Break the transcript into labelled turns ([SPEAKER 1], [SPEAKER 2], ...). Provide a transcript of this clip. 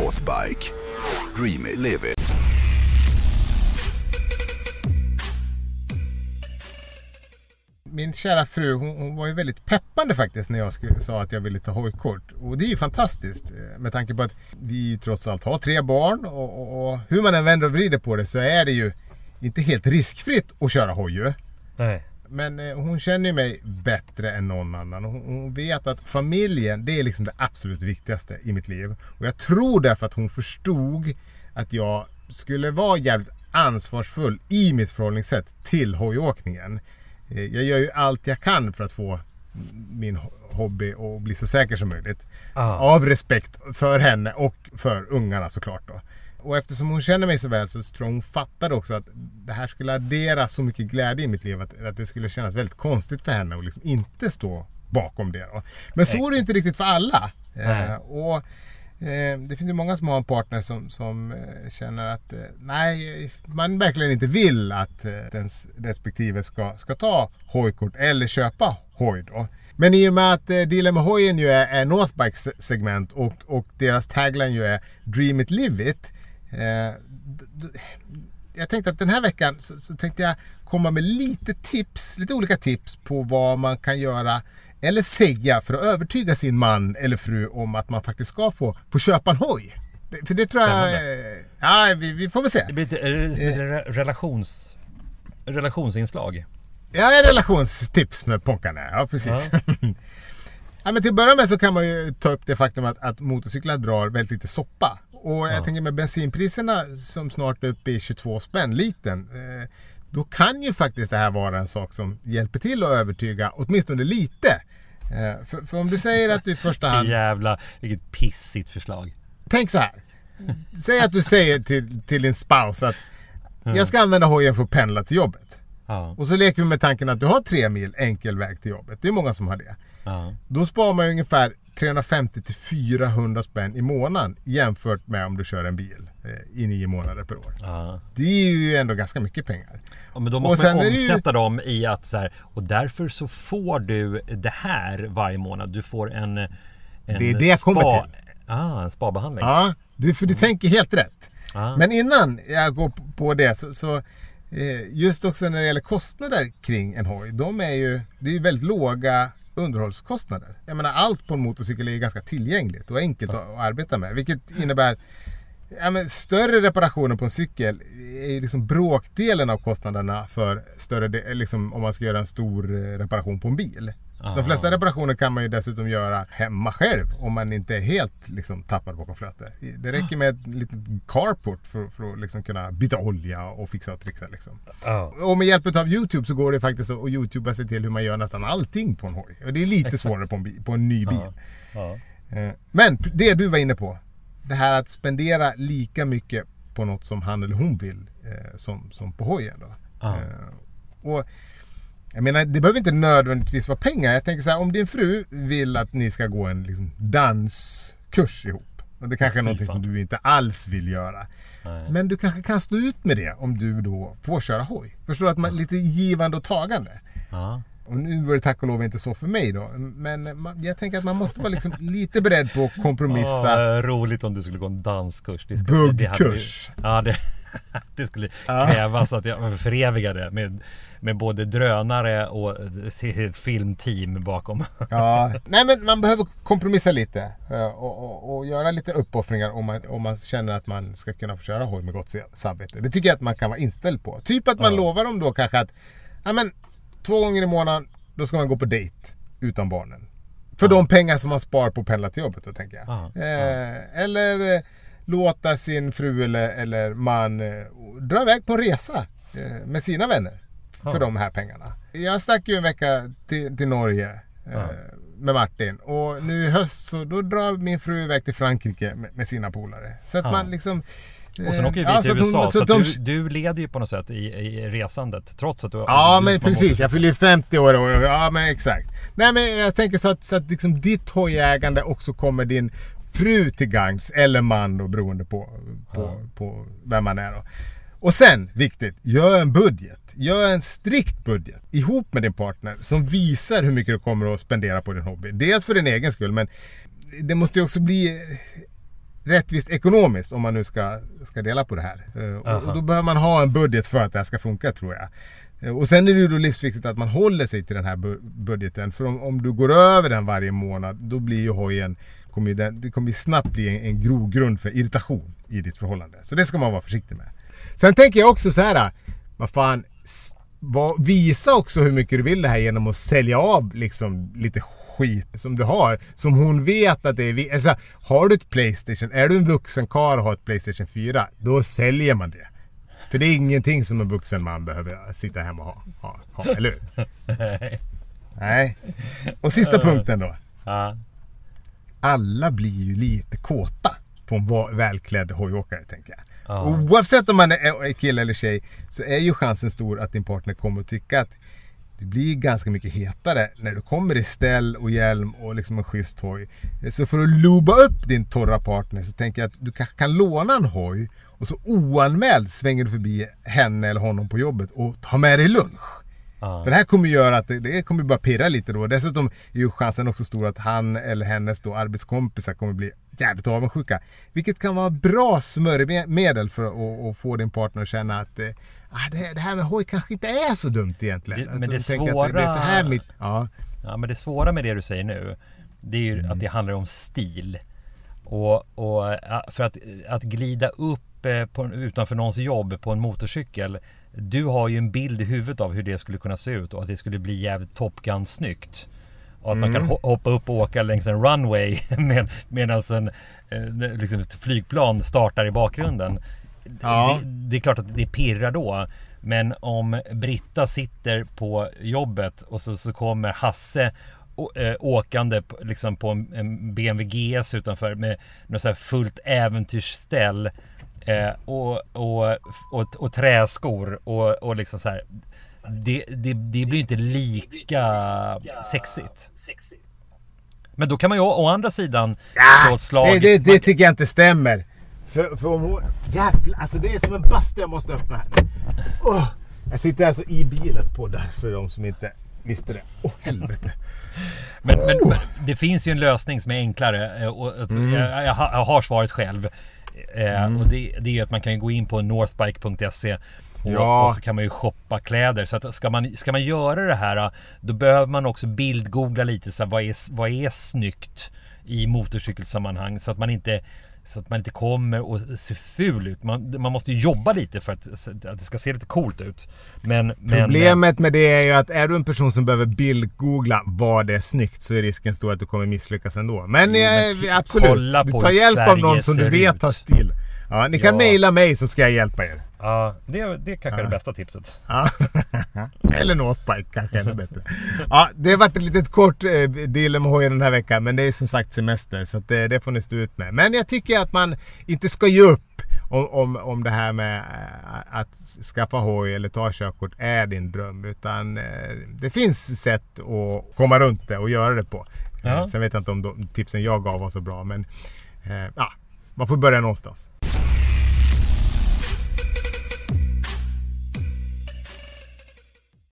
[SPEAKER 1] Northbike. Dream it, live it.
[SPEAKER 2] Min kära fru hon, hon var ju väldigt peppande faktiskt när jag skulle, sa att jag ville ta hojkort. Och det är ju fantastiskt eh, med tanke på att vi ju trots allt har tre barn och, och, och hur man än vänder och vrider på det så är det ju inte helt riskfritt att köra hoj ju.
[SPEAKER 3] Nej.
[SPEAKER 2] Men eh, hon känner mig bättre än någon annan. Hon, vet att familjen, det är liksom det absolut viktigaste i mitt liv. Och jag tror därför att hon förstod att jag skulle vara jävligt ansvarsfull i mitt förhållningssätt till hojåkningen. Eh, Jag gör ju allt jag kan för att få min ho- hobby att bli så säker som möjligt.
[SPEAKER 3] Ah.
[SPEAKER 2] Av respekt för henne och för ungarna såklart då. Och eftersom hon känner mig så väl så tror jag hon fattade också att det här skulle addera så mycket glädje i mitt liv att, att det skulle kännas väldigt konstigt för henne att liksom inte stå bakom det. Då. Men så är det inte riktigt för alla. Eh, och eh, Det finns ju många som har en partner som, som eh, känner att eh, nej, man verkligen inte vill att eh, ens respektive ska, ska ta hojkort eller köpa hoj då. Men i och med att eh, dealen med hojen ju är, är Northbikes segment och, och deras tagline ju är Dream it, live it. Eh, jag tänkte att den här veckan så, så tänkte jag komma med lite tips, lite olika tips på vad man kan göra eller säga för att övertyga sin man eller fru om att man faktiskt ska få, få köpa en hoj. För det tror jag... Eh, Ja, vi, vi får väl se.
[SPEAKER 3] Det blir lite, re- relations, relationsinslag.
[SPEAKER 2] Ja, relationstips med Ponkarna. Ja, precis. Ja. men till att börja med så kan man ju ta upp det faktum att, att motorcyklar drar väldigt lite soppa. Och jag tänker med bensinpriserna som snart är uppe i 22 spänn litern. Eh, då kan ju faktiskt det här vara en sak som hjälper till att övertyga åtminstone lite. Eh, för, för om du säger att du i första hand...
[SPEAKER 3] Jävla, vilket pissigt förslag.
[SPEAKER 2] Tänk så här. Säg att du säger till, till din spouse att jag ska använda hojen för att pendla till jobbet.
[SPEAKER 3] Ja,
[SPEAKER 2] Och så leker vi med tanken att du har tre mil enkel väg till jobbet. Det är många som har det.
[SPEAKER 3] ja.
[SPEAKER 2] Då sparar man ju ungefär 350 till 400 spänn i månaden jämfört med om du kör en bil eh, i nio månader per år.
[SPEAKER 3] ja.
[SPEAKER 2] Det är ju ändå ganska mycket pengar.
[SPEAKER 3] Ja, men då
[SPEAKER 2] Och
[SPEAKER 3] måste man
[SPEAKER 2] sen är det ju-
[SPEAKER 3] omsätta dem i att så här, och därför så får du det här varje månad. Du får en, en
[SPEAKER 2] Det är det jag kommer
[SPEAKER 3] spa,
[SPEAKER 2] till.
[SPEAKER 3] Ah, en spabehandling.
[SPEAKER 2] Ja, du, för du tänker helt rätt.
[SPEAKER 3] Ja.
[SPEAKER 2] Men innan jag går på det så, så Eh, just också när det gäller kostnader kring en hoj. De är ju, det är ju väldigt låga underhållskostnader. Jag menar allt på en motorcykel är ju ganska tillgängligt och enkelt att, arbeta med. Vilket innebär Ja, men större reparationer på en cykel är liksom bråkdelen av kostnaderna för större, liksom, om man ska göra en stor eh, reparation på en bil. De flesta reparationer kan man ju dessutom göra hemma själv om man inte är helt liksom, tappad bakom flötet. Det räcker med ett litet carport för, för att liksom, kunna byta olja och fixa och trixa. Liksom.
[SPEAKER 3] Ja.
[SPEAKER 2] Och med hjälp av Youtube så går det faktiskt att youtuba sig till hur man gör nästan allting på en hoj. Och det är lite svårare på en, bil, på en ny bil.
[SPEAKER 3] Ja.
[SPEAKER 2] Eh, Men det du var inne på. Det här att spendera lika mycket på något som han eller hon vill eh, som, som på hojen. Då. Eh, och jag menar, det behöver inte nödvändigtvis vara pengar. Jag tänker så här, om din fru vill att ni ska gå en liksom, danskurs ihop. Och det kanske är någonting som du inte alls vill göra.
[SPEAKER 3] Nej.
[SPEAKER 2] Men du kanske kan stå ut med det om du då får köra hoj. Förstår du? Att man, lite givande och tagande.
[SPEAKER 3] Ja.
[SPEAKER 2] Och nu var det tack och lov inte så för mig då. Men man, jag tänker att man måste vara liksom lite beredd på att kompromissa.
[SPEAKER 3] Åh, roligt om du skulle gå en danskurs. Det skulle- det hade ju-
[SPEAKER 2] Buggkurs.
[SPEAKER 3] Ja, det, det skulle krävas att jag förevigade med, med både drönare och ett filmteam bakom.
[SPEAKER 2] Ja. Nej men man behöver kompromissa lite. eh, Och, och, och göra lite uppoffringar om man, om man känner att man ska kunna få köra hoj med gott samvete. Det tycker jag att man kan vara inställd på. Typ att man lovar dem då kanske att ja, men, två gånger i månaden då ska man gå på dejt utan barnen. För de pengar som man spar på att pendla till jobbet då tänker jag.
[SPEAKER 3] Ja,
[SPEAKER 2] Eh, eller eh, låta sin fru eller, eller man eh, dra iväg på en resa eh, med sina vänner. För de här pengarna. Jag stack ju en vecka till, till Norge eh, med Martin. Och nu i höst så då drar min fru iväg till Frankrike med, med sina polare. Så att
[SPEAKER 3] Ja.
[SPEAKER 2] man liksom...
[SPEAKER 3] Och sen åker vi
[SPEAKER 2] ja,
[SPEAKER 3] till
[SPEAKER 2] så att hon-
[SPEAKER 3] USA. Så,
[SPEAKER 2] så
[SPEAKER 3] att
[SPEAKER 2] de-
[SPEAKER 3] du, du leder ju på något sätt i, i resandet. Trots att du
[SPEAKER 2] Ja men precis,
[SPEAKER 3] måste-
[SPEAKER 2] jag fyller ju 50 år och ja men exakt. Nej men jag tänker så att, så att liksom ditt hojägande också kommer din fru till gagns eller man då beroende på, på, på vem man är då. Och sen, viktigt, gör en budget. Gör en strikt budget ihop med din partner som visar hur mycket du kommer att spendera på din hobby. Dels för din egen skull men det måste ju också bli rättvist ekonomiskt om man nu ska, ska dela på det här. Eh, och, och då behöver man ha en budget för att det här ska funka tror jag. Eh, Och sen är det ju då livsviktigt att man håller sig till den här bu- budgeten. För om, om du går över den varje månad då blir ju hojen kommer den, det kommer snabbt bli en, en grogrund för irritation i ditt förhållande. Så det ska man vara försiktig med. Sen tänker jag också så här. Vad fan, vad, visa också hur mycket du vill det här genom att sälja av liksom lite skit som du har. Som hon vet att det är... Alltså, har du ett Playstation, är du en vuxen karl och har ett Playstation 4, då säljer man det. För det är ingenting som en vuxen man behöver sitta hemma och ha. ha, ha eller hur? Nej. Och sista punkten då. Alla blir ju lite kåta på en välklädd hojåkare tänker jag.
[SPEAKER 3] Ja.
[SPEAKER 2] Oavsett om man är kille eller tjej så är ju chansen stor att din partner kommer att tycka att det blir ganska mycket hetare när du kommer i ställ och hjälm och liksom en schysst hoj. Så för att luba upp din torra partner så tänker jag att du kanske kan låna en hoj och så oanmäld svänger du förbi henne eller honom på jobbet och tar med dig lunch.
[SPEAKER 3] Ja.
[SPEAKER 2] För det här kommer göra att det, det kommer bara pirra lite då. Dessutom är ju chansen också stor att han eller hennes då arbetskompisar kommer bli jävligt avundsjuka. Vilket kan vara bra smörjmedel för att, få din partner att känna att eh, ah, det, det här med hoj kanske inte är så dumt egentligen.
[SPEAKER 3] Det- men
[SPEAKER 2] de
[SPEAKER 3] det
[SPEAKER 2] tänker att det, det är så här
[SPEAKER 3] svåra-
[SPEAKER 2] mitt... Ja.
[SPEAKER 3] Ja, men det svåra med det du säger nu, det är ju
[SPEAKER 2] Mm.
[SPEAKER 3] att det handlar om stil. Och, och för att, att glida upp eh, på, utanför någons jobb på en motorcykel. Du har ju en bild i huvudet av hur det skulle kunna se ut och att det skulle bli jävligt Top Gun-snyggt. Och att man
[SPEAKER 2] Mm.
[SPEAKER 3] kan ho- hoppa upp och åka längs en runway med, medan en, eh, liksom ett flygplan startar i bakgrunden.
[SPEAKER 2] Ja.
[SPEAKER 3] Det, det är klart att det pirrar då. Men om Britta sitter på jobbet och så, så kommer Hasse eh, åkande på- liksom på en, BMW GS utanför med något så fullt äventyrsställ eh, och, och, och, och träskor och, och liksom så här. Det, det, det blir inte lika sexigt. Men då kan man ju å andra sidan slå ett slag.
[SPEAKER 2] det, det, det tycker jag inte stämmer. För, för om hon... Jävlar, alltså det är som en bastu jag måste öppna här. Åh, jag sitter alltså i bilen på där för de som inte visste det. Åh helvete.
[SPEAKER 3] Men, men, men det finns ju en lösning som är enklare. eh, Och, och jag, jag har svaret själv. Eh, Och det, det är ju att man kan gå in på northbike.se och,
[SPEAKER 2] Ja.
[SPEAKER 3] och så kan man ju shoppa kläder. Så att ska, man, ska man göra det här då behöver man också bildgoogla lite. Så här, vad, är, vad är snyggt i motorcykelsammanhang? Så att man inte så att man inte kommer och ser ful ut. Man, man måste jobba lite för att, att det ska se lite coolt ut. Men, men
[SPEAKER 2] Problemet med det är ju att är du en person som behöver bildgoogla vad det är snyggt så är risken stor att du kommer misslyckas ändå. Men,
[SPEAKER 3] Jo, men
[SPEAKER 2] eh, absolut,
[SPEAKER 3] hur
[SPEAKER 2] hjälp av någon som du vet
[SPEAKER 3] ut.
[SPEAKER 2] har stil. Ja, ni kan
[SPEAKER 3] Ja.
[SPEAKER 2] mejla mig så ska jag hjälpa er.
[SPEAKER 3] Ja, det, det kanske är det bästa tipset.
[SPEAKER 2] Ja. Eller Northbike kanske ännu bättre. Ja, det har varit ett litet kort eh, deal med hojen den här veckan. Men det är som sagt semester så det, det får ni stå ut med. Men jag tycker att man inte ska ge upp om, om, om det här med eh, att skaffa hoj eller ta körkort är din dröm. Utan eh, det finns sätt att komma runt det och göra det på. Eh,
[SPEAKER 3] Ja.
[SPEAKER 2] Sen vet jag inte om de tipsen jag gav var så bra men eh, ja, man får börja någonstans.